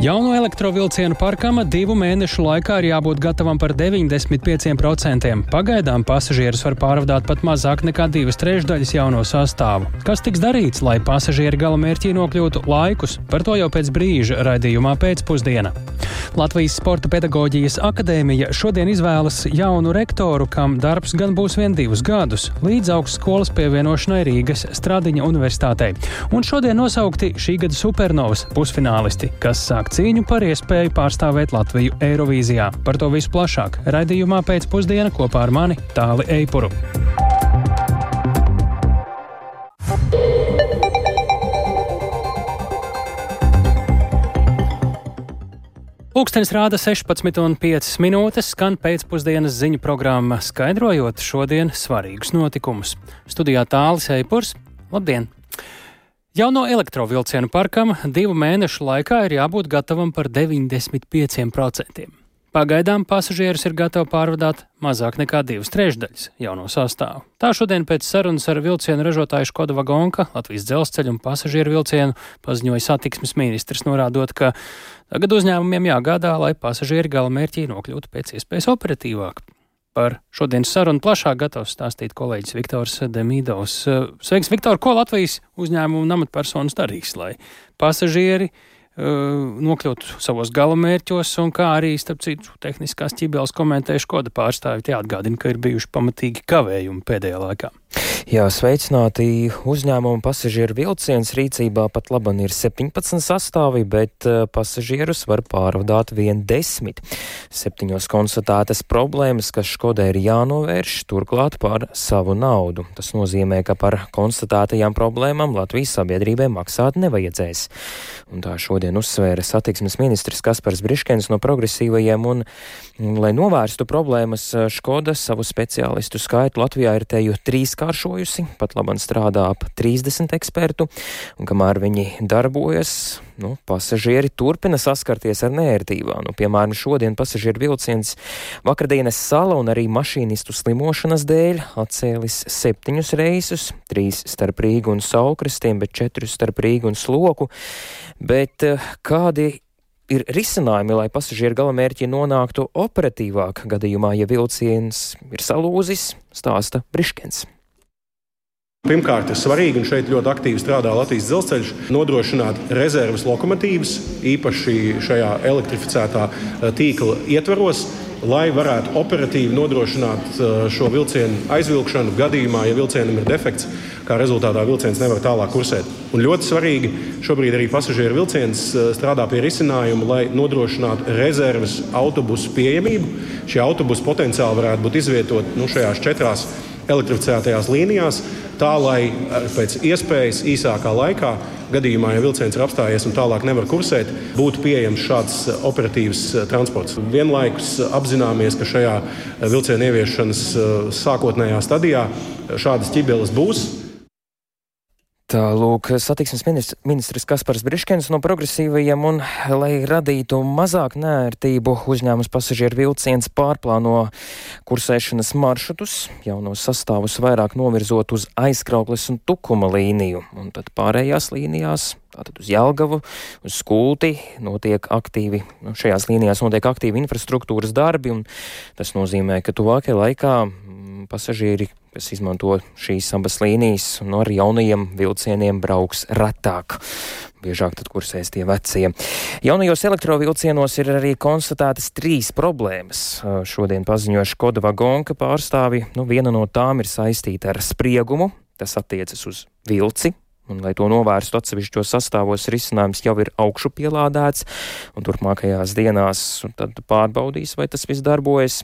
Jauno elektrovilcienu parkam divu mēnešu laikā ir jābūt gatavam par 95%. Pagaidām pasažierus var pārvadāt pat mazāk nekā divas trešdaļas jauno sastāvu. Kas tiks darīts, lai pasažieri galamērķī nokļūtu laikus? Par to jau pēc brīža raidījumā pēcpusdiena. Latvijas Sporta pedagoģijas akadēmija šodien izvēlas jaunu rektoru, kam darbs gan būs vien divus gadus, līdz augstskolas pievienošanai Rīgas Stradiņa universitātei. Un šodien nosaukti šī gada supernovas pusfinālisti, kas sāk sāk cīņu par iespēju pārstāvēt Latviju Eirovīzijā. Par to visu plašāk raidījumā pēcpusdienā kopā ar mani Tāli Eipuru. Pūkstens rāda 16,5 minūtes, skan pēcpusdienas ziņu programma, skaidrojot šodienas svarīgus notikumus. Studijā tālāk Eipurs. Labdien! Jauno elektrovilcienu parkam divu mēnešu laikā ir jābūt gatavam par 95%. Pagaidām pasažierus ir gatavi pārvadāt mazāk nekā divas trešdaļas jauno sastāvu. Tā šodien pēc sarunas ar vilcienu ražotāju Škoda Vagonka, Latvijas dzelzceļa un pasažieru vilcienu paziņoja satiksmes ministrs, norādot, ka tagad uzņēmumiem jāgādā, lai pasažieri galamērķī nokļūtu pēc iespējas operatīvāk. Par šodienas sarunu plašāk gatavs stāstīt kolēģis Viktors Demīdovs. Sveiks, Viktor! Ko Latvijas uzņēmumu un amatpersonas darīs, lai pasažieri uh, nokļūtu savos galamērķos, un kā arī, starp citu, tehniskās ķibeles komentējuši Škoda pārstāvi. Tie atgādina, ka ir bijuši pamatīgi kavējumi pēdējā laikā. Jā, sveicināti uzņēmumu pasažieru vilciens rīcībā pat laban ir 17 sastāvi, bet uh, pasažierus var pārvadāt vien 10. Septiņos konstatētas problēmas, kas Škodē ir jānovērš, turklāt par savu naudu. Tas nozīmē, ka par konstatētajām problēmām Latvijas sabiedrībai maksāt nevajadzēs. Un tā šodien uzsvēra satiksmes ministrs Kaspars Briškens no progresīvajiem un, lai novērstu problēmas, Škoda savu speciālistu skaitu Latvijā ir teju trīskāršo gatavojusi, pat labam strādā ap 30 ekspertu, un kamēr viņi darbojas, nu, pasažieri turpina saskarties ar nērtībām. Nu, piemēram, šodien pasažieru vilciens vakardienas sala un arī mašīnistu slimošanas dēļ atcēlis septiņus reisus, trīs starp Rīgu un Saukrastiem, bet četrus starp Rīgu un Sloku. Bet eh, kādi ir risinājumi, lai pasažieru galamērķi nonāktu operatīvāk gadījumā, ja vilciens ir salūzis, stāsta Briškens. Pirmkārt, ir svarīgi, un šeit ļoti aktīvi strādā Latvijas dzelzceļš, nodrošināt rezerves lokomotīvas, īpaši šajā elektrificētā eh, tīkla ietvaros, lai varētu operatīvi nodrošināt eh, šo vilcienu aizvilkšanu gadījumā, ja vilcienam ir defekts, kā rezultātā vilciens nevar tālāk kursēt. Un ļoti svarīgi šobrīd arī pasažieru vilciens eh, strādā pie risinājuma, lai nodrošinātu rezerves autobusu pieejamību. Šie autobusi potenciāli varētu būt izvietoti nu, šajās četrās elektrificētajās līnijās tā lai eh, pēc iespējas īsākā laikā, gadījumā, ja vilciens ir apstājies un tālāk nevar kursēt, būtu pieejams šāds eh, operatīvs eh, transports. Vienlaikus apzināmies, ka šajā vilciena ieviešanas sākotnējā stadijā šādas ķibeles būs. Tālūk, satiksmes ministrs, ministrs Kaspars Briškens no progresīvajiem un, lai radītu mazāk nērtību, uzņēmums pasažieru vilciens pārplāno kursēšanas maršrutus, jaunos sastāvus vairāk novirzot uz aizkraukles un tukuma līniju, un tad pārējās līnijās Tātad uz Jelgavu, uz Skulti notiek aktīvi, nu, šajās līnijās notiek aktīvi infrastruktūras darbi, un tas nozīmē, ka tuvākajā laikā pasažieri, kas izmanto šīs abas līnijas, no ar jaunajiem vilcieniem brauks retāk. Biežāk tad kursēs tie vecie. Jaunajos elektrovilcienos ir arī konstatētas trīs problēmas. Šodien paziņoja Škoda Vagonka pārstāvi. Nu, viena no tām ir saistīta ar spriegumu. Tas attiecas uz vilci, Un, lai to novērstu atsevišķos sastāvos, risinājums jau ir augšu pielādēts, un turpmākajās dienās pārbaudīs, vai tas viss darbojas.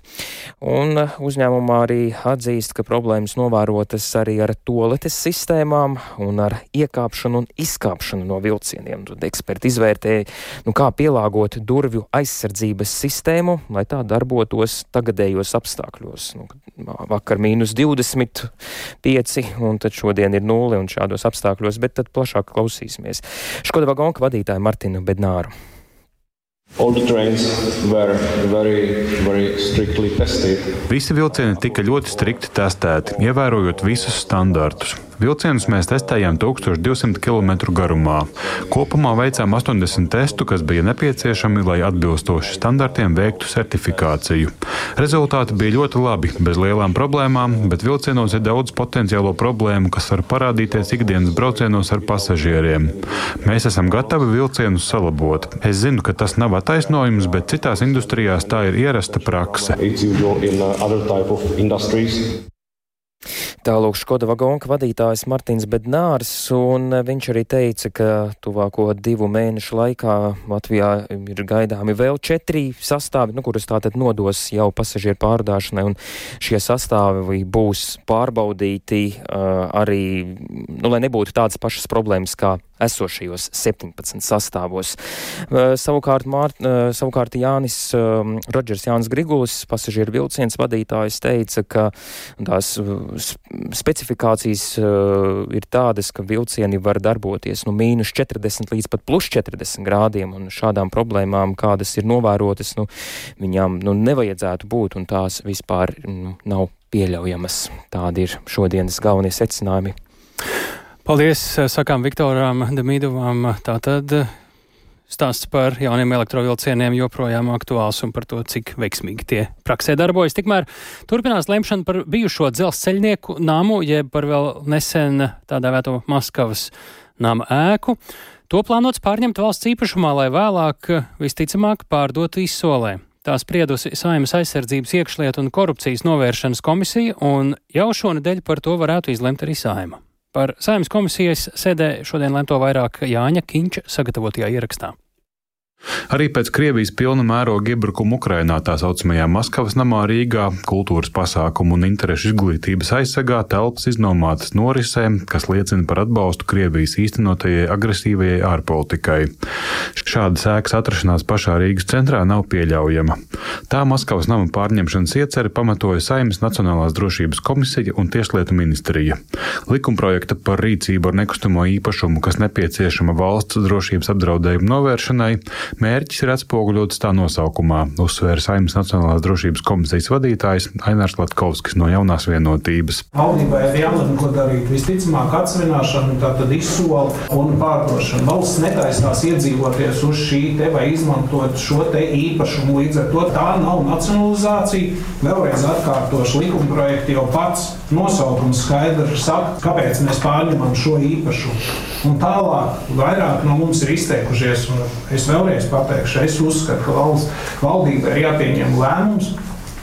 Un uh, uzņēmumā arī atzīst, ka problēmas novērotas arī ar toaletes sistēmām un ar iekāpšanu un izkāpšanu no vilcieniem. Tad eksperti izvērtēja, nu, kā pielāgot durvju aizsardzības sistēmu, lai tā darbotos tagadējos apstākļos. Nu, vakar mīnus 25, un tad šodien ir nulle, un šādos apstākļos apstākļos, bet tad plašāk klausīsimies. Škoda vagonka vadītāja Martina Bednāru. Very, very Visi vilcieni tika ļoti strikti testēti, ievērojot visus standartus. Vilcienus mēs testējām 1200 km garumā. Kopumā veicām 80 testu, kas bija nepieciešami, lai atbilstoši standartiem veiktu certifikāciju. Rezultāti bija ļoti labi, bez lielām problēmām, bet vilcienos ir daudz potenciālo problēmu, kas var parādīties ikdienas braucienos ar pasažieriem. Mēs esam gatavi vilcienus salabot. Es zinu, ka tas nav attaisnojums, bet citās industrijās tā ir ierasta prakse. Tālūk Škoda vagonka vadītājs Martins Bednārs, un viņš arī teica, ka tuvāko divu mēnešu laikā Latvijā ir gaidāmi vēl četri sastāvi, nu, kurus tātad nodos jau pasažieru pārdāšanai, un šie sastāvi būs pārbaudīti uh, arī, nu, lai nebūtu tādas pašas problēmas kā esošajos 17 sastāvos. Savukārt, Mār, savukārt Jānis Rodžers Jānis Grigulis, pasažieru vilciens vadītājs, teica, ka tās specifikācijas ir tādas, ka vilcieni var darboties no mīnus 40 līdz pat plus 40 grādiem, un šādām problēmām, kādas ir novērotas, nu, viņām nu, nevajadzētu būt, un tās vispār nu, nav pieļaujamas. Tādi ir šodienas galvenie secinājumi. Paldies, sakām Viktoram Demīdovam. Tātad stāsts par jauniem elektrovilcieniem joprojām aktuāls un par to, cik veiksmīgi tie praksē darbojas. Tikmēr turpinās lemšana par bijušo dzelzceļnieku namu, jeb par vēl nesen tādā vēto Maskavas nama ēku. To plānots pārņemt valsts īpašumā, lai vēlāk visticamāk pārdot izsolē. Tā spriedusi Saimas aizsardzības iekšlietu un korupcijas novēršanas komisija, un jau šonadēļ par to varētu izlemt arī Saima. Par saimnes komisijas sēdē šodien lemto vairāk Jāņa Kīņša sagatavotajā ierakstā. Arī pēc Krievijas pilna mēroga iebrukuma Ukrainā tā saucamajā Maskavas namā Rīgā kultūras pasākumu un interešu izglītības aizsegā telpas iznomātas norisēm, kas liecina par atbalstu Krievijas īstenotajai agresīvajai ārpolitikai. Šāda sēkas atrašanās pašā Rīgas centrā nav pieļaujama. Tā Maskavas nama pārņemšanas ieceri pamatoja Saimnes Nacionālās drošības komisija un Tieslietu ministrija. Likumprojekta par rīcību ar nekustamo īpašumu, kas nepieciešama valsts drošības apdraudējumu novēršanai, Mērķis ir atspoguļots tā nosaukumā, uzsvēra Saimnes Nacionālās drošības komisijas vadītājs Ainārs Latkovskis no jaunās vienotības. Valdībai ir jālemj, ko darīt. Visticamāk, atsvināšana, tātad izsola un pārdošana. Valsts netaisās iedzīvoties uz šī te vai izmantot šo te īpašumu. Līdz ar to tā nav nacionalizācija. Vēlreiz atkārtošu likuma projektu jau pats nosaukums skaidri saka, kāpēc mēs pārņemam šo īpašumu. Un tālāk vairāk no mums ir izteikušies, un es vēlreiz vēlreiz pateikšu, es uzskatu, ka valsts valdība ir jāpieņem lēmums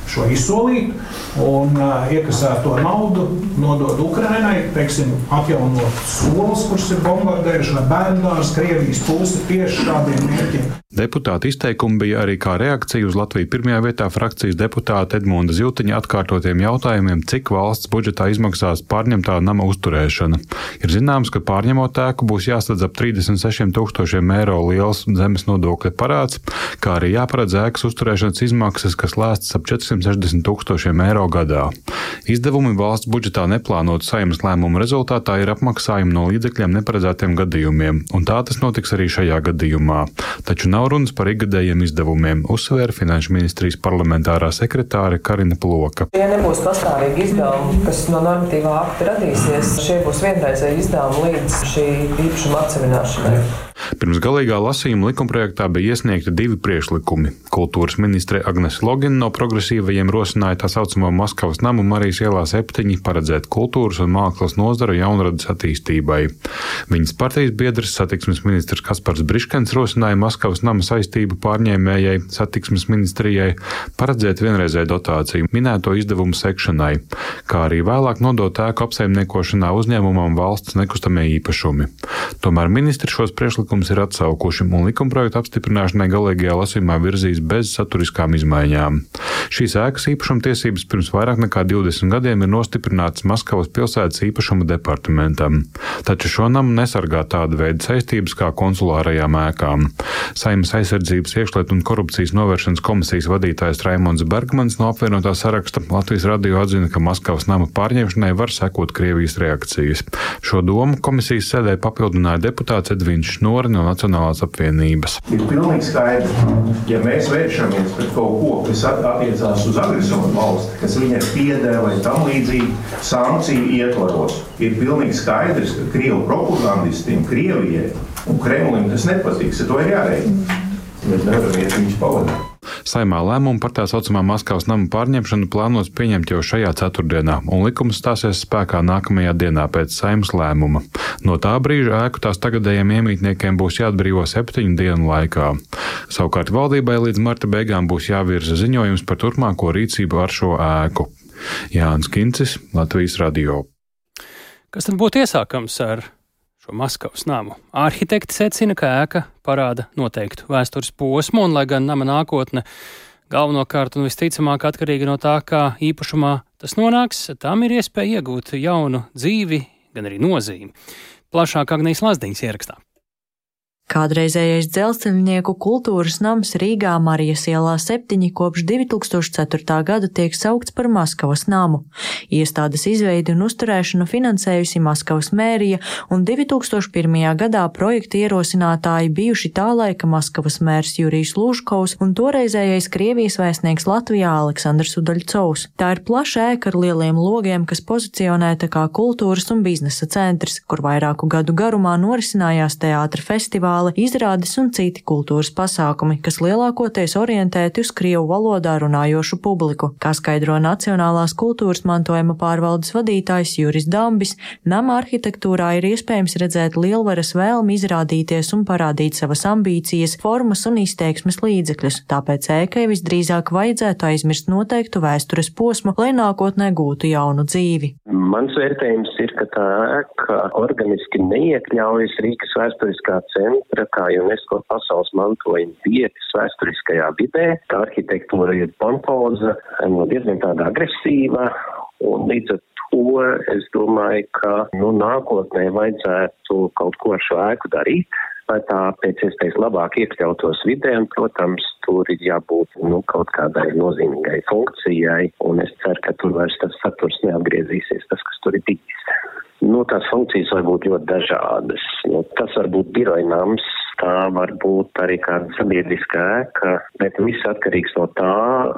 šo izsolīt un uh, iekasēto naudu nodod Ukrainai, teiksim, atjaunot skolas, kuras ir bombardējušas, vai bērndārs, Krievijas puse tieši šādiem mērķiem. Deputāta izteikumi bija arī kā reakcija uz Latviju pirmajā vietā frakcijas deputāta Edmunda Ziltiņa atkārtotiem jautājumiem, cik valsts budžetā izmaksās pārņemtā nama uzturēšana. Ir zināms, ka pārņemot ēku būs jāsadz ap 36 tūkstošiem eiro liels zemes nodokļa parāds, kā arī jāparedz ēkas uzturēšanas izmaksas, kas lēstas ap 460 tūkstošiem eiro gadā. Izdevumi valsts budžetā neplānot saimnes lēmumu rezultātā ir apmaksājumi no līdzekļiem neparedzētiem gadījumiem, un tā tas notiks arī šajā gadījumā. Taču nav runas par ikgadējiem izdevumiem, uzsvēra Finanšu ministrijas parlamentārā sekretāre Karina Ploka. Tie nebūs pastāvīgi izdevumi, kas no normatīvā akta radīsies. Šie būs vienreizēji izdevumi līdz šī īpašuma atsevišķināšanai. Pirms galīgā lasījuma likumprojektā bija iesniegti divi priekšlikumi. Kultūras ministre Agnes Logina no progresīvajiem rosināja tā saucamo Maskavas namu Marijas ielā septiņi paredzēt kultūras un mākslas nozaru jaunradas attīstībai. Viņas partijas biedrs satiksmes ministrs Kaspars Briškens rosināja Maskavas nama saistību pārņēmējai satiksmes ministrijai paredzēt vienreizēju dotāciju minēto izdevumu sekšanai, kā arī vēlāk nodot ēku apsaimniekošanā uzņēmumam valsts nekustamie īpašumi. Tomēr ministri šos priekšlikumus ir atsaukuši un likumprojekta apstiprināšanai galīgajā lasījumā virzīs bez saturiskām izmaiņām. Šīs ēkas īpašuma tiesības pirms vairāk nekā 20 gadiem ir nostiprinātas Maskavas pilsētas īpašuma departamentam, taču šo namu nesargā tāda veida saistības kā konsulārajām ēkām. Saimnes Saimnes aizsardzības iekšlietu un korupcijas novēršanas komisijas vadītājs Raimons Bergmans no apvienotā saraksta Latvijas radio atzina, ka Maskavas nama pārņemšanai var sekot Krievijas reakcijas. Šo domu komisijas sēdē papildināja deputāts Edvīns Šnori no Nacionālās apvienības. Ir pilnīgi skaidrs, ja mēs vēršamies pret kaut ko, kas attiecās uz agresoru valsti, kas viņai vai tam līdzīgi sankciju ietvaros, ir pilnīgi skaidrs, ka Krievu propagandistiem, Krievijai Un Kremlim tas nepatiks, to ir jārēķina. Mēs nevaram iet viņus pavadīt. Saimā lēmumu par tā saucamā Maskavas nama pārņemšanu plānos pieņemt jau šajā ceturtdienā, un likums stāsies spēkā nākamajā dienā pēc saimnes lēmuma. No tā brīža ēku tās tagadējiem iemītniekiem būs jāatbrīvo septiņu dienu laikā. Savukārt valdībai līdz marta beigām būs jāvirza ziņojums par turpmāko rīcību ar šo ēku. Jānis Kincis, Latvijas radio. Kas tad būtu iesākams ar šo Maskavas namu. Arhitekti secina, ka ēka parāda noteiktu vēstures posmu, un lai gan nama nākotne galvenokārt un visticamāk atkarīga no tā, kā īpašumā tas nonāks, tam ir iespēja iegūt jaunu dzīvi, gan arī nozīmi. Plašāk Agnijas Lazdiņas ierakstā. Kādreizējais dzelzceļnieku kultūras nams Rīgā Marijas ielā 7 kopš 2004. gada tiek saukts par Maskavas namu. Iestādes izveidi un uzturēšanu finansējusi Maskavas mērija, un 2001. gadā projekta ierosinātāji bijuši tā laika Maskavas mērs Jurijs Lūžkovs un toreizējais Krievijas vēstnieks Latvijā Aleksandrs Udaļcovs. Tā ir plaša ēka ar lieliem logiem, kas pozicionēta kā kultūras un biznesa centrs, kur vairāku gadu garumā norisinājās teātra festivāli festivāli, izrādes un citi kultūras pasākumi, kas lielākoties orientēti uz krievu valodā runājošu publiku. Kā skaidro Nacionālās kultūras mantojuma pārvaldes vadītājs Juris Dambis, nama arhitektūrā ir iespējams redzēt lielvaras vēlmi izrādīties un parādīt savas ambīcijas, formas un izteiksmes līdzekļus, tāpēc ēkai visdrīzāk vajadzētu aizmirst noteiktu vēstures posmu, lai nākotnē gūtu jaunu dzīvi. Mans vērtējums ir, ka tā ēka organiski neiekļaujas Rīgas vēsturiskā centra centra kā UNESCO pasaules mantojuma vietas vēsturiskajā vidē. Tā arhitektūra ir pompoza, diezgan tāda agresīva, un līdz ar to es domāju, ka nu, nākotnē vajadzētu kaut ko ar šo ēku darīt lai tā pēc iespējas labāk iekļautos vidē, un, protams, tur ir jābūt nu, kaut kādai nozīmīgai funkcijai, un es ceru, ka tur vairs tas saturs neatgriezīsies, tas, kas tur ir bijis. Nu, tās funkcijas var būt ļoti dažādas. Nu, tas var būt birojnams, tā var būt arī kāda sabiedriska ēka, bet viss atkarīgs no tā,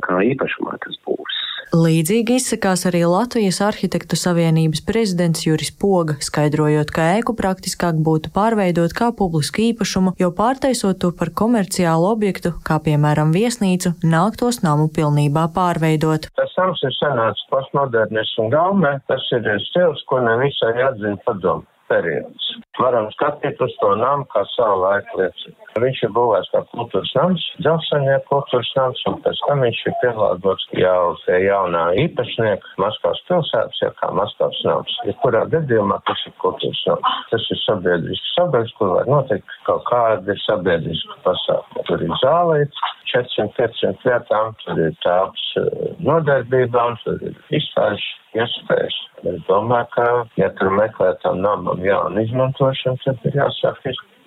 kā īpašumā tas būs. Līdzīgi izsakās arī Latvijas Arhitektu Savienības prezidents Juris Poga, skaidrojot, ka ēku praktiskāk būtu pārveidot kā publisku īpašumu, jo pārtaisot to par komerciālu objektu, kā piemēram viesnīcu, nāktos namu pilnībā pārveidot. Tas nams ir sanācis postmodernis un gaumē, tas ir stils, ko ne visai atzina padomu periods. Varam skatīt uz to namu kā savu laiku liecību. Viņš ir būvēts kā kultūras nams, dzelzceļnieku kultūras nams, un pēc tam viņš ir pielāgots jau pie jaunā īpašnieka Maskavas pilsētas, jau kā Maskavas nams. Ja kurā gadījumā tas ir kultūras nams. Tas ir sabiedrisks sabiedrs, kur var notikt kaut kādi sabiedriski pasākumi. Tur ir zālīts, 400-500 vietām, tur ir tāps eh, nodarbībām, tur ir izstāžu iespējas. Es domāju, ka, ja tur meklē tam namam jaunu izmantošanu, tad ir jāsāk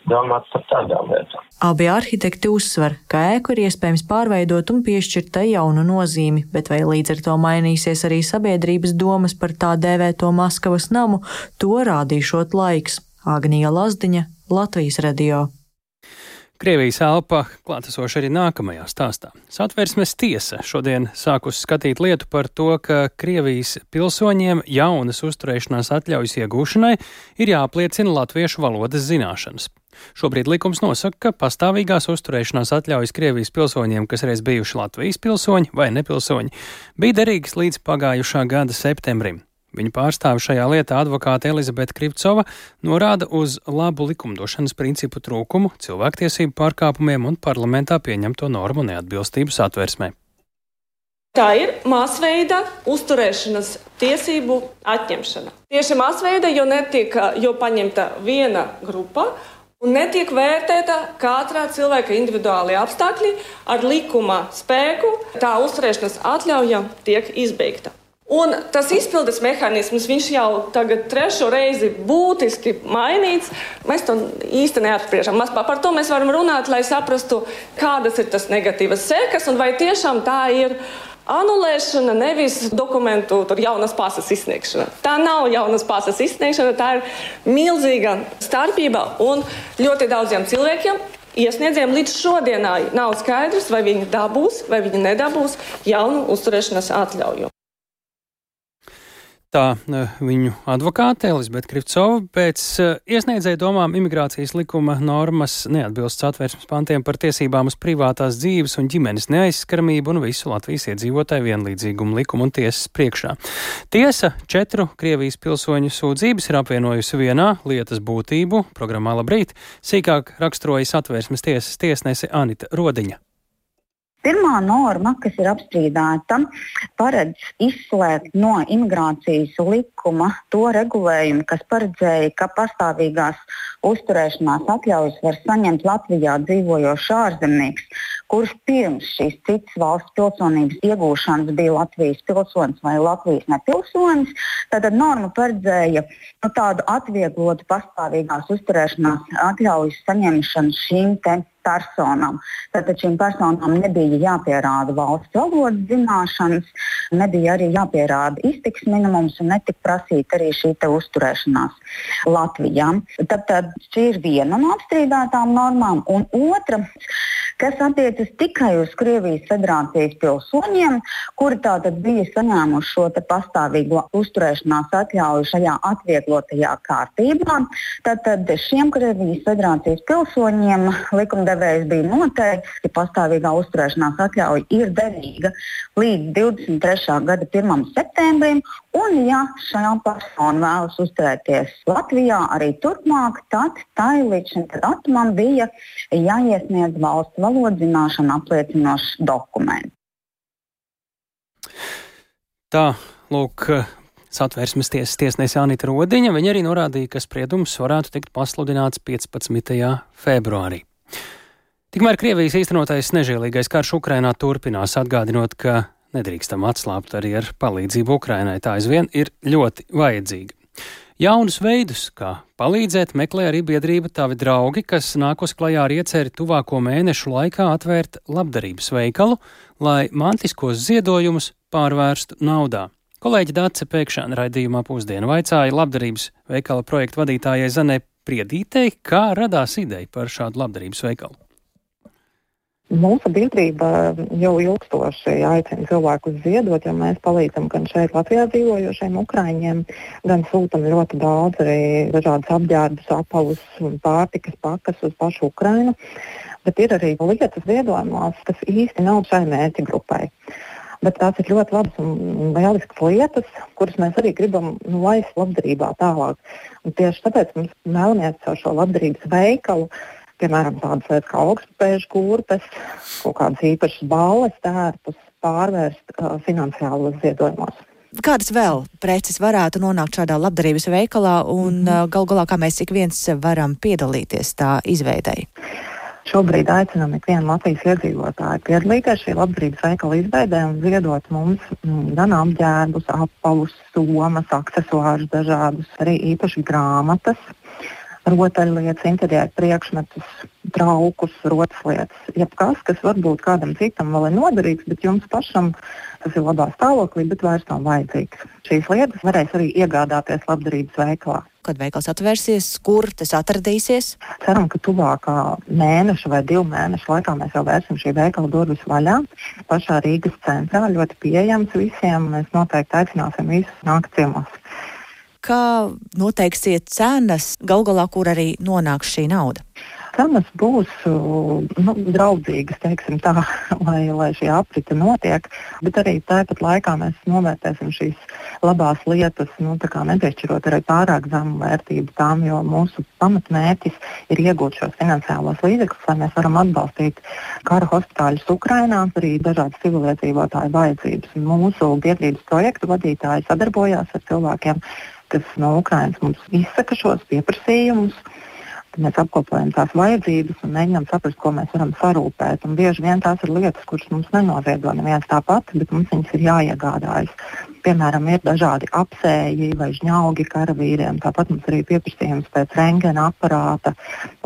domāt par tādām lietām. Abi arhitekti uzsver, ka ēku ir iespējams pārveidot un piešķirt tai jaunu nozīmi, bet vai līdz ar to mainīsies arī sabiedrības domas par tā dēvēto Maskavas namu, to rādīšot laiks. Agnija Lazdiņa, Latvijas radio. Krievijas elpa klātesoša arī nākamajā stāstā. Satversmes tiesa šodien sākus skatīt lietu par to, ka Krievijas pilsoņiem jaunas uzturēšanās atļaujas iegūšanai ir jāapliecina latviešu valodas zināšanas. Šobrīd likums nosaka, ka pastāvīgās uzturēšanās atļaujas Krievijas pilsoņiem, kas reiz bijuši Latvijas pilsoņi vai nepilsoņi, bija derīgas līdz pagājušā gada septembrim. Viņa pārstāve šajā lietā advokāte Elizabete Krivcova norāda uz labu likumdošanas principu trūkumu, cilvēktiesību pārkāpumiem un parlamentā pieņemto normu neatbilstību satversmē. Tā ir masveida uzturēšanas tiesību atņemšana. Tieši masveida, jo netiek jo paņemta viena grupa un netiek vērtēta katra cilvēka individuālie apstākļi ar likuma spēku, tā uzturēšanas atļauja tiek izbeigta. Un tas izpildes mehānisms, viņš jau tagad trešo reizi būtiski mainīts. Mēs to īsti neapspriežam. Par to mēs varam runāt, lai saprastu, kādas ir tas negatīvas sekas un vai tiešām tā ir. Anulēšana, nevis dokumentu jaunas pasas izsniegšana. Tā nav jaunas pasas izsniegšana, tā ir milzīga starpība un ļoti daudziem cilvēkiem Iesniedzējiem līdz šodienai nav skaidrs, vai viņi dabūs vai viņi nedabūs jaunu uzturēšanās atļauju. Tā eh, viņu advokāte Elizabete Krivcova pēc eh, iesniedzēja domām imigrācijas likuma normas neatbilst satversmes pantiem par tiesībām uz privātās dzīves un ģimenes neaizskaramību un visu Latvijas iedzīvotāju vienlīdzīgumu likumu un tiesas priekšā. Tiesa četru Krievijas pilsoņu sūdzības ir apvienojusi vienā lietas būtību programmā Labrīt, sīkāk raksturoja satversmes tiesas tiesnese Anita Rodiņa. Pirmā norma, kas ir apstrīdēta, paredz izslēgt no imigrācijas likuma to regulējumu, kas paredzēja, ka pastāvīgās uzturēšanās atļaujas var saņemt Latvijā dzīvojošs ārzemnieks, kurš pirms šīs citas valsts pilsonības iegūšanas bija Latvijas pilsonis vai Latvijas nepilsonis. Tad norma paredzēja nu, tādu atvieglotu pastāvīgās uzturēšanās atļaujas saņemšanu šīm personām. Tātad šīm personām nebija jāpierāda valsts valodas zināšanas, nebija arī jāpierāda iztiks minimums un netika prasīta arī šī uzturēšanās Latvijā. Tad šī ir viena no apstrīdētām normām, un otra kas attiecas tikai uz Krievijas federācijas pilsoņiem, kuri tātad bija saņēmuši šo pastāvīgo uzturēšanās atļauju šajā atvieglotajā kārtībā. Tātad šiem Krievijas federācijas pilsoņiem likumdevējs bija noteicis, ka pastāvīgā uzturēšanās atļauja ir derīga līdz 23. gada 1. septembrim, un ja šā persona vēlas uzturēties Latvijā arī turpmāk, tad tai līdz šim datumam bija jāiesniedz valsts valodas zināšanu apliecinošs dokuments. Tā, lūk, satversmes tiesas tiesnese Anita Rodiņa. Viņa arī norādīja, ka spriedums varētu tikt pasludināts 15. februārī. Tikmēr Krievijas īstenotais nežēlīgais karš Ukrainā turpinās, atgādinot, ka nedrīkstam atslābt arī ar palīdzību Ukrainai. Tā aizvien ir ļoti vajadzīga. Jaunus veidus, kā palīdzēt, meklē arī biedrība Tavi draugi, kas nākos klajā ar ieceri tuvāko mēnešu laikā atvērt labdarības veikalu, lai mantiskos ziedojumus pārvērstu naudā. Kolēģi Dāce pēkšņā raidījumā pusdienu vaicāja labdarības veikala projektu vadītājai Zanē Priedītei, kā radās ideja par šādu labdarības veikalu. Mūsu biedrība jau ilgstoši aicina cilvēkus ziedot, jo mēs palīdzam gan šeit Latvijā dzīvojošiem ukrāņiem, gan sūtam ļoti daudz arī dažādas apģērbus, apavus pārtikas pakas uz pašu Ukrainu. Bet ir arī lietas ziedojumās, kas īsti nav šai mērķa grupai. Bet tās ir ļoti labas un lieliskas lietas, kuras mēs arī gribam nu, laist labdarībā tālāk. Un tieši tāpēc mēs vēlamies ar šo labdarības veikalu piemēram, tādas lietas kā augstspējas kurpes, kaut kādas īpašas balles, tērpus pārvērst uh, finansiālos ziedojumos. Kādas vēl preces varētu nonākt šādā labdarības veikalā un mm -hmm. gal galā, kā mēs ik viens varam piedalīties tā izveidēji? Šobrīd aicinām ikvienu Latvijas iedzīvotāju piedalīties šī labdarības veikala izveidē un ziedot mums mm, gan apģērbus, apavus, somas, accessorus, dažādus arī īpaši grāmatas, rotaļlietas, interjera priekšmetus, traukus, rotaslietas. Jebkas, kas varbūt kādam citam vēl ir noderīgs, bet jums pašam tas ir labā stāvoklī, bet vairs nav vajadzīgs. Šīs lietas varēs arī iegādāties labdarības veikalā. Kad veikals atvērsies, kur tas atradīsies? Ceram, ka tuvākā mēneša vai divu mēnešu laikā mēs jau vērsim šī veikala durvis vaļā. Pašā Rīgas centrā ļoti pieejams visiem. Mēs noteikti aicināsim visus nākt ciemos kā noteiksiet cenas, gal galā, kur arī nonāks šī nauda? Cenas būs nu, draudzīgas, teiksim, tā, lai, lai šī aprite notiek, bet arī tāpat laikā mēs novērtēsim šīs labās lietas, nu, nepiešķirot arī pārāk zemu vērtību tām, jo mūsu pamatmērķis ir iegūt šos finansiālos līdzekļus, lai mēs varam atbalstīt kara hospitāļus Ukrainā, arī dažādas civiliedzīvotāju vajadzības. Mūsu biedrības projektu vadītāji sadarbojās ar cilvēkiem, kas no Ukrainas mums izsaka šos pieprasījumus. Mēs apkopojam tās vajadzības un mēģinām saprast, ko mēs varam sarūpēt. Un bieži vien tās ir lietas, kuras mums nenoziedo neviens tāpat, bet mums viņas ir jāiegādājas. Piemēram, ir dažādi apsēji vai žņaugi karavīriem. Tāpat mums arī pieprasījums pēc rengena aparāta,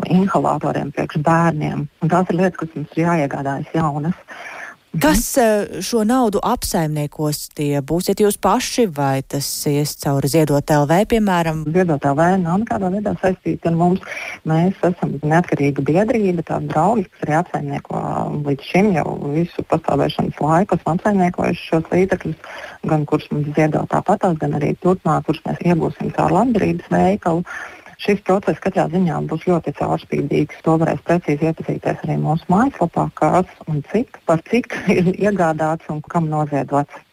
inhalatoriem priekš bērniem. Un tās ir lietas, kas mums ir jāiegādājas jaunas. Kas eh, šo naudu apsaimniekos? Tie būsiet jūs paši vai tas ies cauri Ziedot LV, piemēram? Ziedot LV nav nekādā veidā saistīta ar mums. Mēs esam neatkarīga biedrība, tāda draugi, kas arī apsaimnieko līdz šim jau visu pastāvēšanas laiku, esam apsaimniekojuši šos līdzekļus, gan kurus mums ziedo tāpatās, gan arī turpmāk, kurus mēs iegūsim caur labdarības veikalu. Šis process katrā ziņā būs ļoti caurspīdīgs. To varēs precīzi iepazīties arī mūsu mājaslapā, kas un cik par cik ir iegādāts un kam noziedots.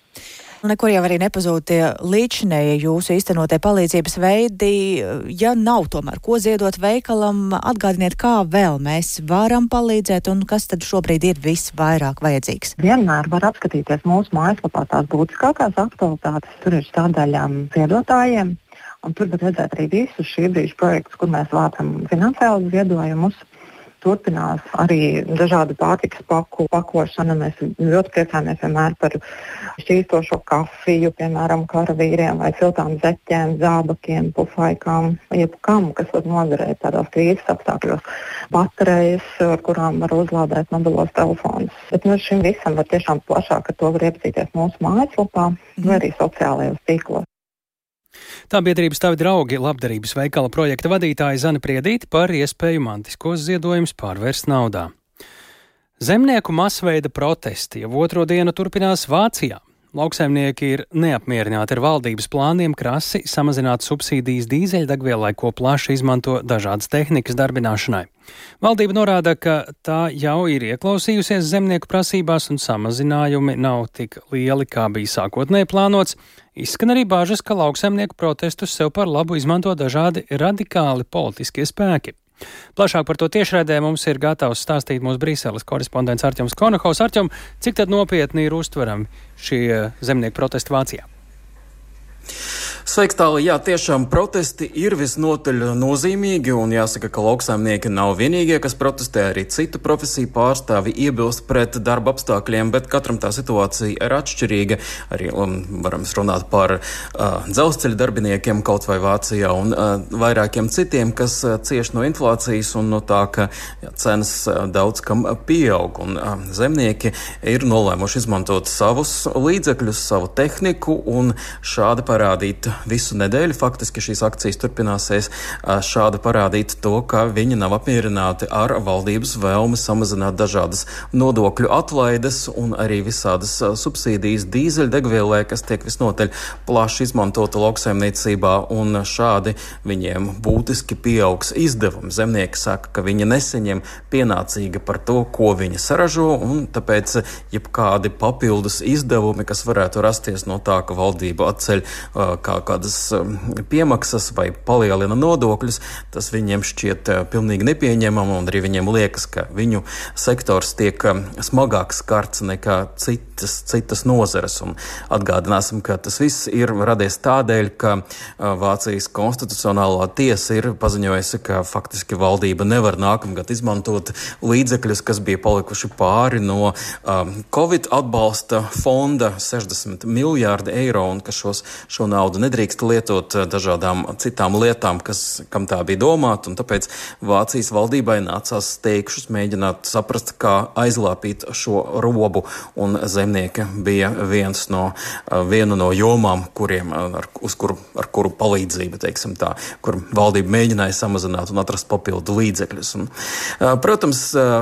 Nekur jau arī nepazūd tie līdšanēji jūsu īstenotie palīdzības veidi. Ja nav tomēr ko ziedot veikalam, atgādiniet, kā vēl mēs varam palīdzēt un kas tad šobrīd ir visvairāk vajadzīgs. Vienmēr var apskatīties mūsu mājaslapā tās būtiskākās aktualitātes. Tur ir stādaļām ziedotājiem, Un tur var redzēt arī visus šī brīža projektus, kur mēs vācam finansiālus ziedojumus. Turpinās arī dažādu pārtikas paku pakošana. Mēs ļoti priecājamies vienmēr par šķīstošo kafiju, piemēram, karavīriem vai siltām zeķēm, zābakiem, pufaikām, jebkam, kas var noderēt tādos krīzes apstākļos. Baterijas, ar kurām var uzlādēt mobilos telefonus. Bet nu, šim visam var tiešām plašāk ar to var iepazīties mūsu mājaslapā mm. vai arī sociālajos tīklos. Tā biedrības tavi draugi labdarības veikala projekta vadītāja Zana Priedīte par iespēju mantiskos ziedojumus pārvērst naudā. Zemnieku masveida protesti jau otro dienu turpinās Vācijā. Lauksaimnieki ir neapmierināti ar valdības plāniem krasi samazināt subsīdijas dīzeļdegvielai, ko plaši izmanto dažādas tehnikas darbināšanai. Valdība norāda, ka tā jau ir ieklausījusies zemnieku prasībās un samazinājumi nav tik lieli, kā bija sākotnēji plānots. Izskan arī bāžas, ka lauksaimnieku protestus sev par labu izmanto dažādi radikāli politiskie spēki. Plašāk par to tiešraidē mums ir gatavs stāstīt mūsu Brīseles korespondents Arķems Konohaus. Arķem, cik tad nopietni ir uztverami šie zemnieku protesti Vācijā? Sveiks, tālāk, jā, tiešām protesti ir visnotaļ nozīmīgi, un jāsaka, ka lauksaimnieki nav vienīgie, kas protestē, arī citu profesiju pārstāvi iebilst pret darba apstākļiem, bet katram tā situācija ir atšķirīga. Arī um, varam runāt par uh, dzelzceļa darbiniekiem kaut vai Vācijā un uh, vairākiem citiem, kas uh, cieš no inflācijas un no tā, ka jā, cenas uh, daudz kam pieaug, un uh, zemnieki ir nolēmuši izmantot savus līdzekļus, savu tehniku un šādi parādīt visu nedēļu. Faktiski šīs akcijas turpināsies šādi parādīt to, ka viņi nav apmierināti ar valdības vēlmi samazināt dažādas nodokļu atlaides un arī visādas subsīdijas dīzeļdegvielai, kas tiek visnotaļ plaši izmantota lauksaimniecībā, un šādi viņiem būtiski pieaugs izdevumi. Zemnieki saka, ka viņi neseņem pienācīgi par to, ko viņi saražo, un tāpēc jebkādi papildus izdevumi, kas varētu rasties no tā, ka valdība atceļ kā kādas um, piemaksas vai palielina nodokļus, tas viņiem šķiet uh, pilnīgi nepieņemama, un arī viņiem liekas, ka viņu sektors tiek um, smagāk skarts nekā citas, citas nozares. Un atgādināsim, ka tas viss ir radies tādēļ, ka uh, Vācijas konstitucionālā tiesa ir paziņojusi, ka faktiski valdība nevar nākamgad izmantot līdzekļus, kas bija palikuši pāri no um, Covid atbalsta fonda 60 miljārdi eiro, un ka šos, šo naudu nedrīkst nedrīkst lietot eh, dažādām citām lietām, kas, kam tā bija domāta. Tāpēc Vācijas valdībai nācās steigšus mēģināt saprast, kā aizlāpīt šo robu. Un zemnieki bija viens no, eh, viena no jomām, kuriem, eh, ar, kuru, ar kuru palīdzību, teiksim tā, kur valdība mēģināja samazināt un atrast papildu līdzekļus. Un, protams,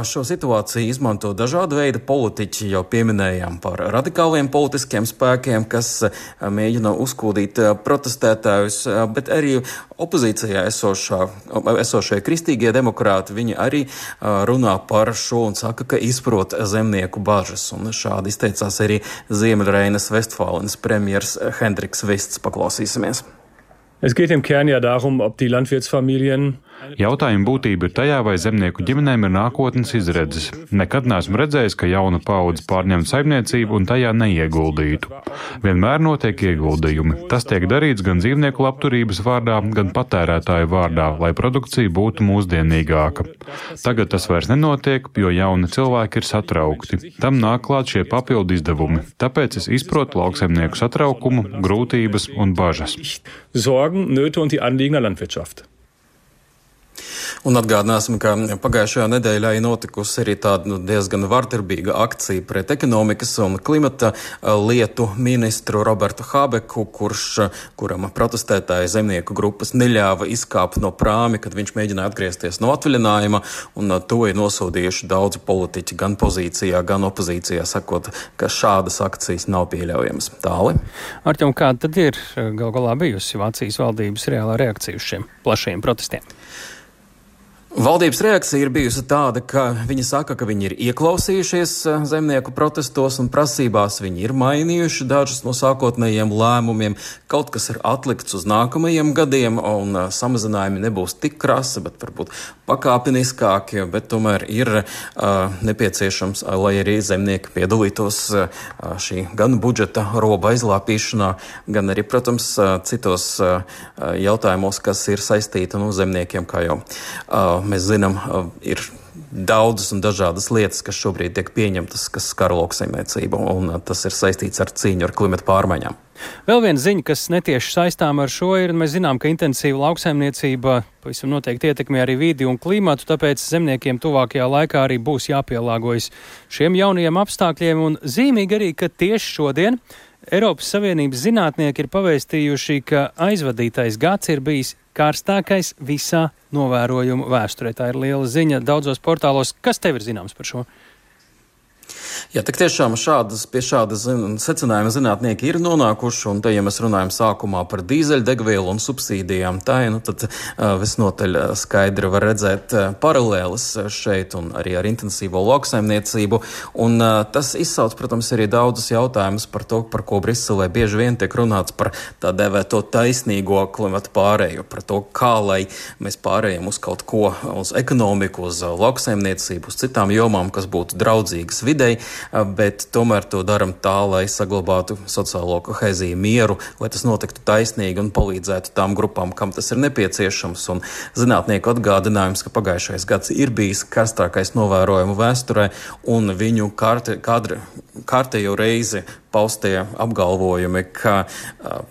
šo situāciju izmanto dažādi veidi politiķi. Jau pieminējām par radikāliem politiskiem spēkiem, kas mēģina uzkūdīt protestētājus, bet arī opozīcijā esošā, esošie kristīgie demokrāti, viņi arī runā par šo un saka, ka izprot zemnieku bažas. Un šādi izteicās arī Ziemeļreinas Vestfālenes premjers Hendriks Vests. Paklausīsimies! Es geht im Kern ja darum, ob die Landwirtsfamilien Jautājuma būtība ir tajā, vai zemnieku ģimenēm ir nākotnes izredzes. Nekad neesmu redzējis, ka jauna paudze pārņemtu saimniecību un tajā neieguldītu. Vienmēr notiek ieguldījumi. Tas tiek darīts gan dzīvnieku labturības vārdā, gan patērētāju vārdā, lai produkcija būtu mūsdienīgāka. Tagad tas vairs nenotiek, jo jauni cilvēki ir satraukti. Tam nāk klāt šie papildu izdevumi. Tāpēc es izprotu lauksaimnieku satraukumu, grūtības un bažas. Sorgen, Nöte und die Anliegen der Landwirtschaft. Un atgādināsim, ka pagājušajā nedēļā ir notikusi arī tāda nu, diezgan vardarbīga akcija pret ekonomikas un klimata lietu ministru Robertu Habeku, kurš, kuram protestētāji zemnieku grupas neļāva izkāpt no prāmi, kad viņš mēģināja atgriezties no atvaļinājuma, un to ir nosodījuši daudzi politiķi gan pozīcijā, gan opozīcijā, sakot, ka šādas akcijas nav pieļaujamas. Tāli. Arķom, kāda tad ir gal galā bijusi Vācijas valdības reālā reakcija uz šiem plašiem protestiem? Valdības reakcija ir bijusi tāda, ka viņi saka, ka viņi ir ieklausījušies eh, zemnieku protestos un prasībās, viņi ir mainījuši dažus no sākotnējiem lēmumiem, kaut kas ir atlikts uz nākamajiem gadiem, un uh, samazinājumi nebūs tik krasi, bet varbūt pakāpeniskāki, bet tomēr ir uh, nepieciešams, lai arī zemnieki piedalītos uh, šī gan budžeta roba aizlāpīšanā, gan arī, protams, uh, citos uh, jautājumos, kas ir saistīti no zemniekiem, kā jau. Uh, mēs zinām, ir daudzas un dažādas lietas, kas šobrīd tiek pieņemtas, kas skar lauksaimniecību, un tas ir saistīts ar cīņu ar klimatu pārmaiņām. Vēl viena ziņa, kas netieši saistām ar šo, ir, mēs zinām, ka intensīva lauksaimniecība pavisam noteikti ietekmē arī vidi un klimatu, tāpēc zemniekiem tuvākajā laikā arī būs jāpielāgojas šiem jaunajiem apstākļiem, un zīmīgi arī, ka tieši šodien Eiropas Savienības zinātnieki ir pavēstījuši, ka aizvadītais gads ir bijis karstākais visā novērojumu vēsturē. Tā ir liela ziņa daudzos portālos. Kas tev ir zināms par šo? Jā, tik tiešām šādas, pie šāda zin, secinājuma zinātnieki ir nonākuši, un te, ja mēs runājam sākumā par dīzeļdegvielu un subsīdijām, tā ir, nu, tad uh, visnotaļ skaidri var redzēt uh, paralēlis šeit un arī ar intensīvo lauksaimniecību, un uh, tas izsauc, protams, arī daudzus jautājumus par to, par ko Briselē bieži vien tiek runāts par tā dēvēto taisnīgo klimatu pārēju, par to, kā lai mēs pārējiem uz kaut ko, uz ekonomiku, uz lauksaimniecību, uz citām jomām, kas būtu draudzīgas videi, bet tomēr to darām tā, lai saglabātu sociālo kohēziju, mieru, lai tas notiktu taisnīgi un palīdzētu tām grupām, kam tas ir nepieciešams. Un zinātnieku atgādinājums, ka pagājušais gads ir bijis karstākais novērojumu vēsturē, un viņu kārtējo reizi paustie apgalvojumi, ka uh,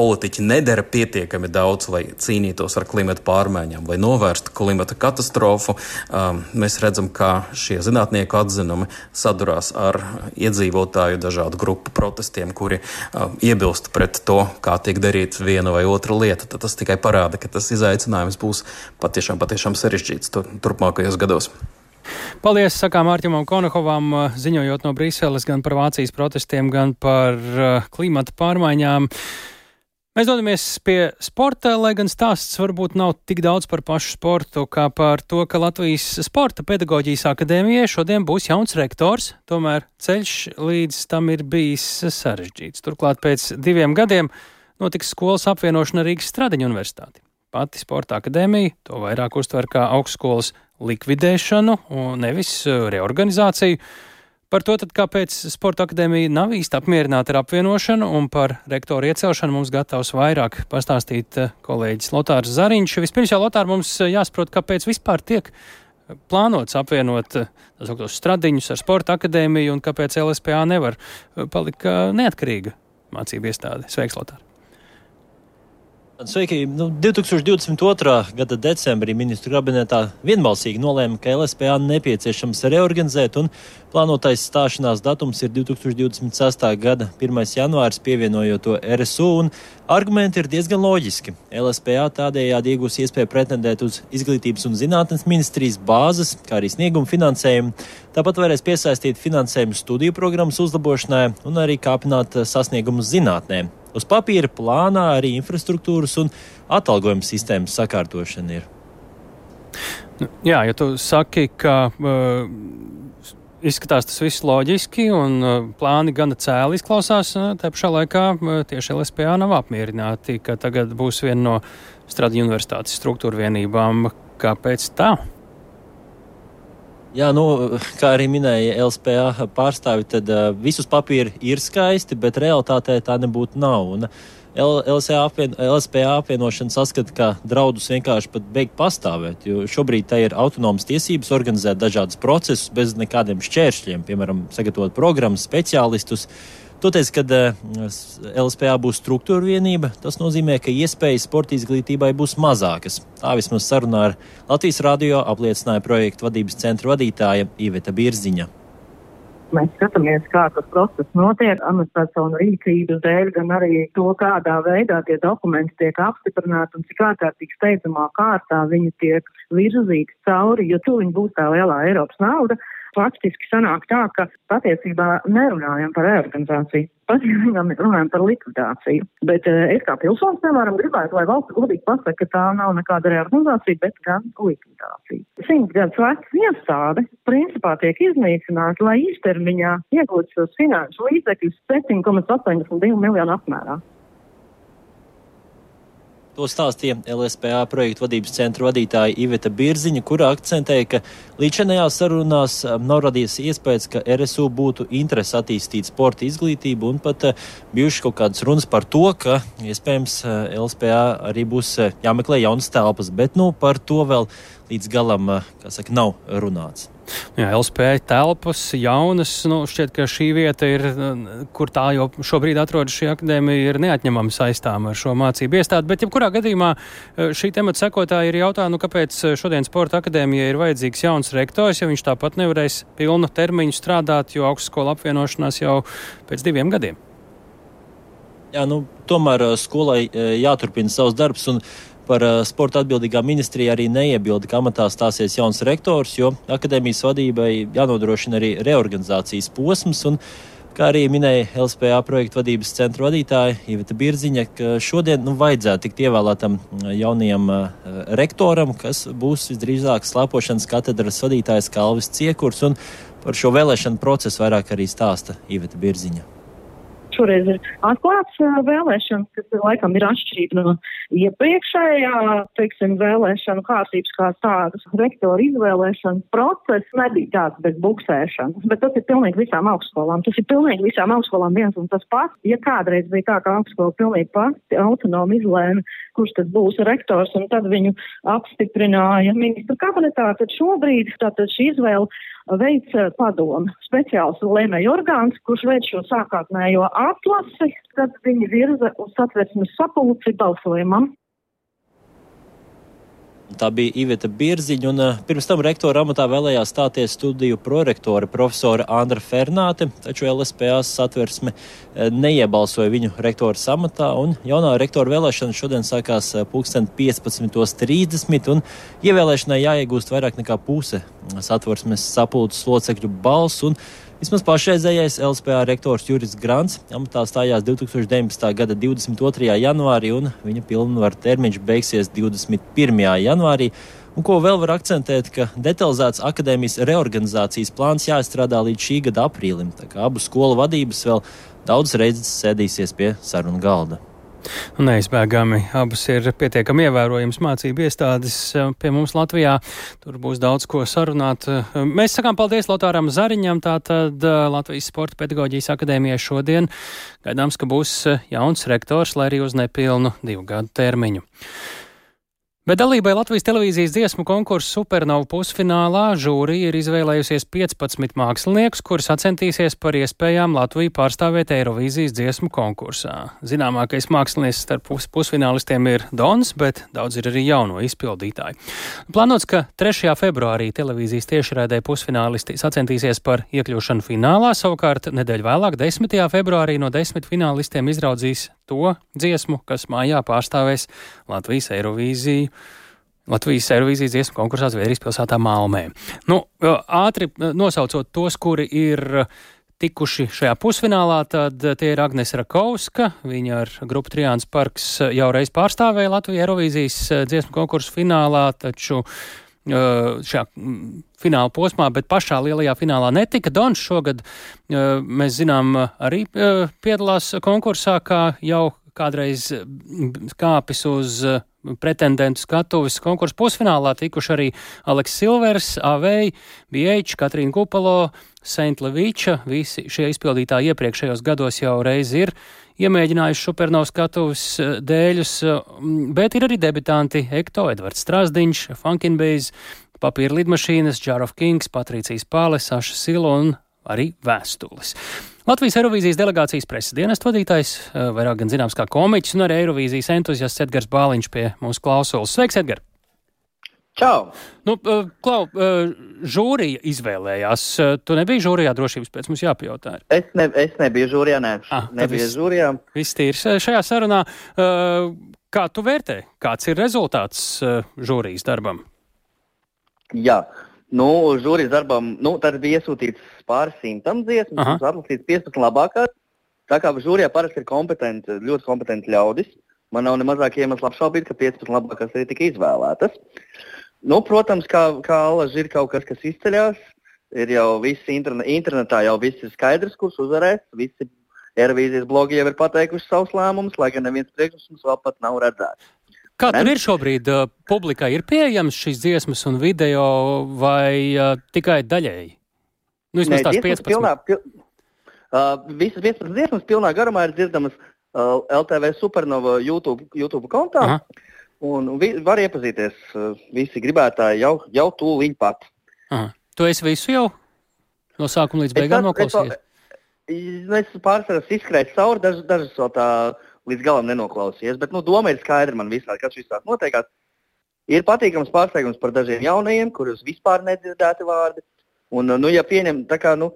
politiķi nedara pietiekami daudz, lai cīnītos ar klimatu pārmaiņām, lai novērstu klimata katastrofu. Um, mēs redzam, ka šie zinātnieku atzinumi sadurās ar iedzīvotāju dažādu grupu protestiem, kuri uh, iebilst pret to, kā tiek darīta viena vai otra lieta. Tad tas tikai parāda, ka tas izaicinājums būs patiešām, patiešām sarežģīts turpmākajos gados. Paldies, sakām Mārķimam Konohovam, ziņojot no Brīseles gan par Vācijas protestiem, gan par uh, klimata pārmaiņām. Mēs dodamies pie sporta, lai gan stāsts varbūt nav tik daudz par pašu sportu, kā par to, ka Latvijas Sporta pedagoģijas akadēmijai šodien būs jauns rektors, tomēr ceļš līdz tam ir bijis sarežģīts. Turklāt pēc diviem gadiem notiks skolas apvienošana Rīgas Stradiņu universitāti. Pati Sporta akadēmija to vairāk uztver kā augstskolas likvidēšanu un nevis reorganizāciju. Par to, tad, kāpēc Sporta akadēmija nav īsti apmierināta ar apvienošanu un par rektoru iecelšanu mums gatavs vairāk pastāstīt eh, kolēģis Lotārs Zariņš. Vispirms jau Lotārs mums eh, jāsaprot, kāpēc vispār tiek eh, plānots apvienot tos stradiņus ar Sporta akadēmiju un kāpēc LSPA nevar palikt neatkarīga mācību iestāde. Sveiks, Lotārs! Sveiki! Nu, 2022. gada decembrī ministru kabinetā vienbalsīgi nolēma, ka LSPA nepieciešams reorganizēt, un plānotais stāšanās datums ir 2026. gada 1. janvārs, pievienojot to RSU. Argumenti ir diezgan loģiski. LSPA tādējādi iegūs iespēju pretendēt uz izglītības un zinātnes ministrijas bāzes, kā arī snieguma finansējumu. Tāpat varēs piesaistīt finansējumu studiju programmas uzlabošanai un arī kāpināt sasniegumus zinātnē. Uz papīra plānā arī infrastruktūras un atalgojuma sistēmas sakārtošana ir. Nu, jā, ja tu saki, ka uh, Izskatās tas viss loģiski un plāni gana cēli izklausās. Tā pašā laikā tieši LSPA nav apmierināti, ka tagad būs viena no Strada universitātes struktūra vienībām. Kāpēc tā? Jā, nu, kā arī minēja LSPA pārstāvi, tad uh, visus papīri ir skaisti, bet realitātē tā nebūtu nav. Un, LSA apvien, LSPA apvienošana saskata, ka draudus vienkārši pat beigt pastāvēt, jo šobrīd tā ir autonomas tiesības organizēt dažādus procesus bez nekādiem šķēršļiem, piemēram, sagatavot programmas, speciālistus. Toties, kad uh, LSPA būs struktūra vienība, tas nozīmē, ka iespējas sporta izglītībai būs mazākas. Tā vismaz sarunā ar Latvijas radio apliecināja projekta vadības centra vadītāja Iveta Birziņa. Mēs skatāmies, kā tas process notiek, amatpersonu rīcības dēļ, gan arī to, kādā veidā tie dokumenti tiek apstiprināti un cik ārkārtīgi steidzamā kārtā viņi tiek virzīti cauri, jo tuliņ būs tā lielā Eiropas nauda faktiski sanāk tā, ka patiesībā nerunājam par reorganizāciju. Patiesībā mēs runājam par likvidāciju. Bet eh, es kā pilsonis, piemēram, gribētu, lai valsts godīgi pasaka, ka tā nav nekāda reorganizācija, bet gan likvidācija. Simt gadus veca iestāde principā tiek iznīcināta, lai īstermiņā iegūtu šos finanšu līdzekļus 7,82 miljonu apmērā. To stāstīja LSPA projektu vadības centra vadītāja Iveta Birziņa, kura akcentēja, ka līdzinājās sarunās um, nav radies iespējas, ka RSU būtu interesi attīstīt sporta izglītību un pat uh, bijuši kaut kādas runas par to, ka iespējams uh, LSPA arī būs uh, jāmeklē jaunas telpas, bet nu par to vēl līdz galam, saka, nav runāts. Jā, LSP telpas, jaunas. Nu, šķiet, ka šī vieta ir, kur tā jau šobrīd atrodas šī akadēmija, ir neatņemama saistāma ar šo mācību iestādi. Bet, ja kurā gadījumā e, šī temata sekotāja ir jautā, nu, kāpēc šodien sporta akadēmijai ir vajadzīgs jauns rektors, ja viņš tāpat nevarēs pilnu termiņu strādāt, jo augstskola apvienošanās jau pēc diviem gadiem. Jā, nu, tomēr e, skolai e, jāturpina savs darbs. Un, Par uh, sporta atbildīgā ministrija arī neiebilda, ka amatā stāsies jauns rektors, jo akadēmijas vadībai jānodrošina arī reorganizācijas posms. Kā arī minēja LSPA projekta vadības centra vadītāja Iveta Birziņa, ka šodien nu, vajadzētu tikt ievēlētam jaunajam uh, rektoram, kas būs visdrīzāk slēpošanas katedras vadītājs Kalvis Ciekurs, par šo vēlēšanu procesu vairāk arī stāsta Iveta Birziņa šoreiz ir atklāts vēlēšanas, kas laikam ir atšķirība no iepriekšējā, teiksim, vēlēšanu kārtības kā tādas. Rektora izvēlēšanas process nebija tāds bez buksēšanas, bet tas ir pilnīgi visām augstskolām. Tas ir pilnīgi visām augstskolām viens un tas pats. Ja kādreiz bija tā, ka augstskola pilnīgi pati autonomi izlēma, kurš tad būs rektors, un tad viņu apstiprināja ministra kabinetā, tad šobrīd tātad šī izvēle veids eh, padomu. Speciāls lēmēju orgāns, kurš veic šo sākotnējo atlasi, tad viņi virza uz satversmes sapulci balsojumam. Tā bija Iveta Birziņa, un uh, pirms tam rektora amatā vēlējās stāties studiju prorektore profesora Andra Fernāte, taču LSPA satversme uh, neiebalsoja viņu rektora amatā, un jaunā rektora vēlēšana šodien sākās uh, pulksten 15.30, un ievēlēšanai jāiegūst vairāk nekā puse satversmes sapulces locekļu balsu. Vismaz pašreizējais LSPA rektors Juris Grants amatā stājās 2019. gada 22. janvārī, un viņa pilnvaru termiņš beigsies 21. janvārī. Un ko vēl var akcentēt, ka detalizēts akadēmijas reorganizācijas plāns jāizstrādā līdz šī gada aprīlim, tā kā abu skolu vadības vēl daudz reizes sēdīsies pie sarunu galda. Neizbēgami abas ir pietiekami ievērojams mācību iestādes eh, pie mums Latvijā. Tur būs daudz ko sarunāt. Eh, mēs sakām paldies Lotāram Zariņam, tātad eh, Latvijas Sporta pedagoģijas akadēmijai šodien. Gaidāms, ka būs jauns rektors, lai arī uz nepilnu divu gadu termiņu. Bet dalībai Latvijas televīzijas dziesmu konkursu Supernovu pusfinālā žūrija ir izvēlējusies 15 māksliniekus, kuri sacensties par iespējām Latviju pārstāvēt Eirovīzijas dziesmu konkursā. Zināmākais mākslinieks starp pus pusfinālistiem ir Dons, bet daudz ir arī jauno izpildītāju. Plānots, ka 3. februārī televīzijas tiešraidē pusfinālisti sacensties par iekļūšanu finālā, savukārt nedēļu vēlāk, 10. februārī, no desmit finālistiem izraudzīs to dziesmu, kas mājā pārstāvēs Latvijas Eirovīziju. Latvijas Eirovīzijas dziesmu konkursā Zviedrijas pilsētā Malmē. Nu, ātri nosaucot tos, kuri ir tikuši šajā pusfinālā, tad tie ir Agnēs Rakovska. Viņa ar grupu Trijāns Parks jau reiz pārstāvēja Latviju Eirovīzijas dziesmu konkursu finālā, taču šajā fināla posmā, bet pašā lielajā finālā netika. Dons šogad, mēs zinām, arī piedalās konkursā, kā jau kādreiz kāpis uz pretendentu skatuves konkursu pusfinālā tikuši arī Aleks Silvers, AVEI, BH, Katrīna Kupalo, Saint Leviča. Visi šie izpildītāji iepriekšējos gados jau reiz ir iemēģinājuši supernovas skatuves eh, dēļus, mm, bet ir arī debitanti Ekto, Edvards Strasdiņš, Funkinbase, Papīra lidmašīnas, of Kings, Patricijas Pāle, Saša Silo un arī vēstules. Latvijas Eirovīzijas delegācijas preses dienestu vadītājs, eh, vairāk gan zināms kā komiķis, un arī Eirovīzijas entuziasts Edgars Bāliņš pie mūsu klausulas. Sveiks, Edgars! Čau! Nu, Klau, žūrija izvēlējās. Tu nebija žūrijā drošības pēc mums jāpajautā. Es, ne, es nebiju žūrijā, ne. Ah, nebiju viss, žūrijā. Viss tīrs šajā sarunā. Kā tu vērtē? Kāds ir rezultāts žūrijas darbam? Jā. Nu, žūrijas darbam nu, bija iesūtīts pāris simtam dziesmu, mums atlasīts 15 labākās. Tā kā žūrijā parasti ir kompetenti, ļoti kompetenti ļaudis, man nav ne mazāk iemesla apšaubīt, ka 15 labākās arī tika izvēlētas. Uh, Nu, protams, kā, kā alaži ir kaut kas, kas izceļas. Ir jau viss interne, internetā, jau viss ir skaidrs, kurš uzvarēs. Visi Eirovīzijas blogi jau ir pateikuši savus lēmumus, lai gan neviens priekšnesums vēl pat nav redzēts. Kā ne? tur ir šobrīd? Publikai ir pieejams šīs dziesmas un video vai uh, tikai daļēji? Nu, vismaz tās 15. Pilnā, pil, uh, visas 15 dziesmas pilnā garumā ir dzirdamas uh, LTV Supernova YouTube, YouTube kontā. Aha. Un vi, var iepazīties uh, visi gribētāji jau, jau tūlīt pat. Aha. Tu esi visu jau no sākuma līdz beigām noklausījies? Es, pārsvarā izskrēju cauri, dažas, dažas vēl tā līdz galam nenoklausījies, bet nu, doma ir skaidra man visādi, kas visās notiekās. Ir patīkams pārsteigums par dažiem jaunajiem, kurus vispār nedzirdēti vārdi. Un, nu, ja pieņem, tā kā, nu,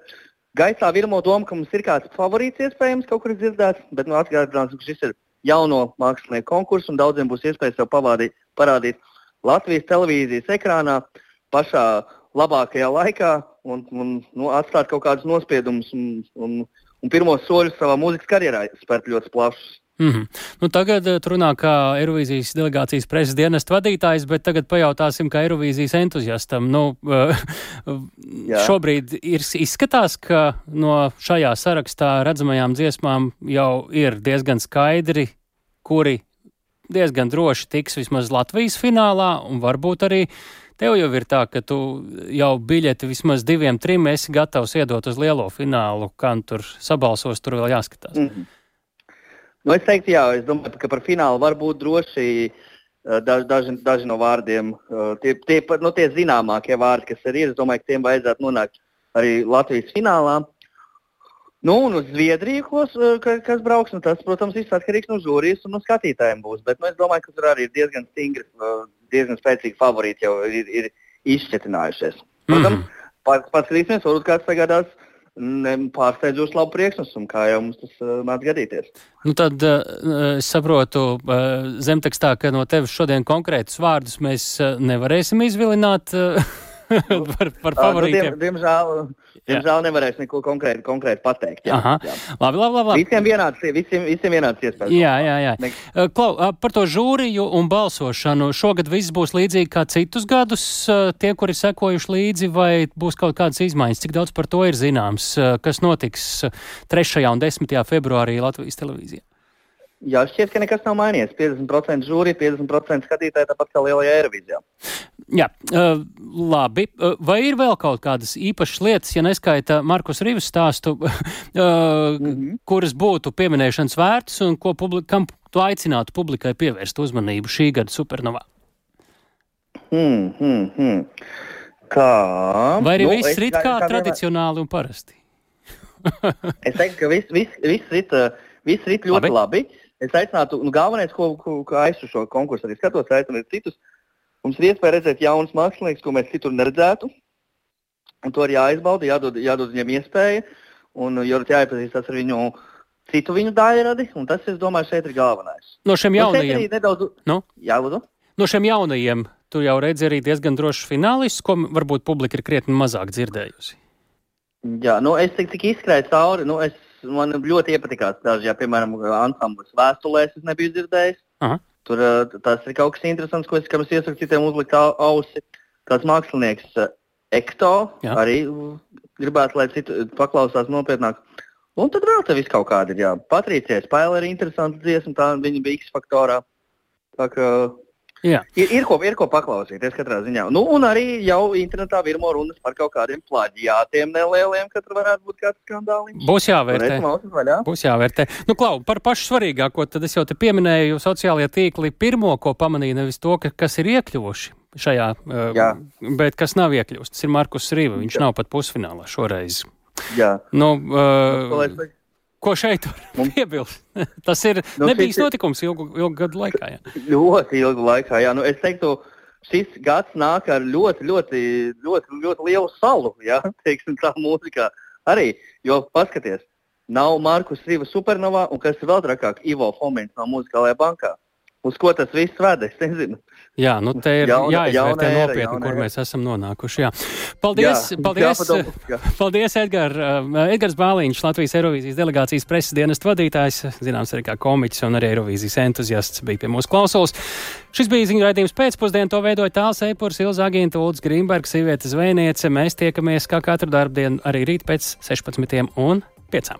gaisā virmo doma, ka mums ir kāds favorīts iespējams kaut kur dzirdēts, bet nu, atgādinās, ka šis ir jauno mākslinieku konkursu, un daudziem būs iespēja sev pavādīt, parādīt Latvijas televīzijas ekrānā pašā labākajā laikā un, un nu, atstāt kaut kādus nospiedumus un, un, un pirmos soļus savā mūzikas karjerā spērt ļoti plašus. Mm -hmm. nu, tagad uh, runā kā Eirovīzijas delegācijas preses dienesta vadītājs, bet tagad pajautāsim, kā Eirovīzijas entuziastam. Nu, uh, šobrīd ir izskatās, ka no šajā sarakstā redzamajām dziesmām jau ir diezgan skaidri, kuri diezgan droši tiks vismaz Latvijas finālā, un varbūt arī tev jau ir tā, ka tu jau biļeti vismaz diviem, trim esi gatavs iedot uz lielo finālu, kā tur sabalsos, tur vēl jāskatās. Mm -hmm. Nu, es teiktu, jā, es domāju, ka par finālu var būt droši eh, daži, daži, daži no vārdiem. Eh, tie, tie, nu, tie zināmākie vārdi, kas ir, es domāju, ka tiem vajadzētu nonākt arī Latvijas finālā. Nu, un uz Zviedriju, eh, kas brauks, nu, tas, protams, viss atkarīgs no žūrijas un no skatītājiem būs. Bet nu, es domāju, ka tur arī ir diezgan stingri, diezgan spēcīgi favorīti jau ir, ir izšķetinājušies. Protams, mm -hmm. rīcinieks varbūt kāds sagādās pārsteidzoši labu priekšnesumu, kā jau mums tas uh, mēdz gadīties. Nu tad uh, es saprotu, uh, zemtekstā, ka no tevis šodien konkrētus vārdus mēs uh, nevarēsim izvilināt uh, par, par favorītiem. Uh, nu, diem, diemžēl, Diemžēl nevarēšu neko konkrēti, konkrēti pateikt. Jā, jā. Labi, labi, labi. Visiem vienāds, visiem, visiem vienāds iespējas. Jā, jā, jā. Ne... Klau, par to žūriju un balsošanu. Šogad viss būs līdzīgi kā citus gadus. Tie, kuri sekojuši līdzi, vai būs kaut kādas izmaiņas, cik daudz par to ir zināms, kas notiks 3. un 10. februārī Latvijas televīzijā? Jā, šķiet, ka nekas nav mainījies. 50% žūrija, 50% skatītāji, tāpat kā lielajā Eirovīzijā. Jā, uh, labi. Vai ir vēl kaut kādas īpašas lietas, ja neskaita Markus Rīvas stāstu, uh, mm -hmm. kuras būtu pieminēšanas vērtas un ko publika, kam tu aicinātu publikai pievērst uzmanību šī gada supernovā? Hmm, hmm, hmm. Kā? Vai arī nu, viss rit kā, kā tradicionāli un parasti? es teiktu, ka viss vis, vis rit, vis rit ļoti labi. labi. Es aicinātu, nu, galvenais, ko, ko, ko es uz šo konkursu arī skatos, aicinu citus Mums ir iespēja redzēt jaunus māksliniekus, ko mēs citur neredzētu. Un to ir jāizbauda, jādod, jādod viņiem iespēja, un ir jāiepazīstās ar viņu citu viņu daļradi, un tas, es domāju, šeit ir galvenais. No šiem jaunajiem, nedaudz... nu? Jā. No šiem jaunajiem tu jau redzi arī diezgan drošs finālists, ko varbūt publika ir krietni mazāk dzirdējusi. Jā, nu es cik, cik izskrēju cauri, nu es, man ļoti iepatikās daži, ja, piemēram, ansamblis vēstulēs es nebiju dzirdējis. Aha. Tur tas ir kaut kas interesants, ko es, es iesaku citiem uzlikt ausi. kāds mākslinieks uh, Ekto Jā. arī gribētu, lai citu paklausās nopietnāk. Un tad vēl te viss kaut kāda ir. Patricija Spēle ir interesanta dziesma, tā viņa bija X faktorā. Tā kā Jā. Ir, ir, ko, ir ko paklausīties katrā ziņā. Nu, un arī jau internetā virmo runas par kaut kādiem plaģiātiem nelieliem, ka tur varētu būt kāds skandāls. Būs jāvērtē. Būs jāvērtē. Nu, Klau, par pašu svarīgāko, tad es jau te pieminēju sociālajie tīkli pirmo, ko pamanīju, nevis to, ka, kas ir iekļuvuši šajā, Jā. uh, bet kas nav iekļuvis. Tas ir Markus Rīva, viņš Jā. nav pat pusfinālā šoreiz. Jā. Nu, uh? Ko šeit piebilst? Tas ir Nu, nebijis šis notikums ilgu, ilgu gadu laikā. Jā. Ļoti ilgu laikā. Jā. Nu, es teiktu, šis gads nāk ar ļoti, ļoti, ļoti, ļoti lielu salu. Jā, teiksim, tā mūzikā arī. Jo paskaties, nav Markus Rīva supernovā, un kas ir vēl trakāk, Ivo Fomins no muzikālajā bankā. Uz ko tas viss veda? Es nezinu. Jā, nu te ir Jauna- jāizvērtē jauna nopietni, jauna kur mēs esam nonākuši. Jā. Paldies, Jā, paldies, jāpadomā, jā. paldies Edgar, uh, Edgars Bāliņš, Latvijas Eirovīzijas delegācijas preses dienesta vadītājs, zināms arī kā komiķis un arī Eirovīzijas entuziasts bija pie mūsu klausulas. Šis bija ziņu raidījums pēcpusdienā, to veidoja tāls Eipurs, Ilza Agīnta, Ulds Grīmbergs, sievietes zvejniece. Mēs tiekamies kā katru darbdienu arī rīt pēc 16 un 5.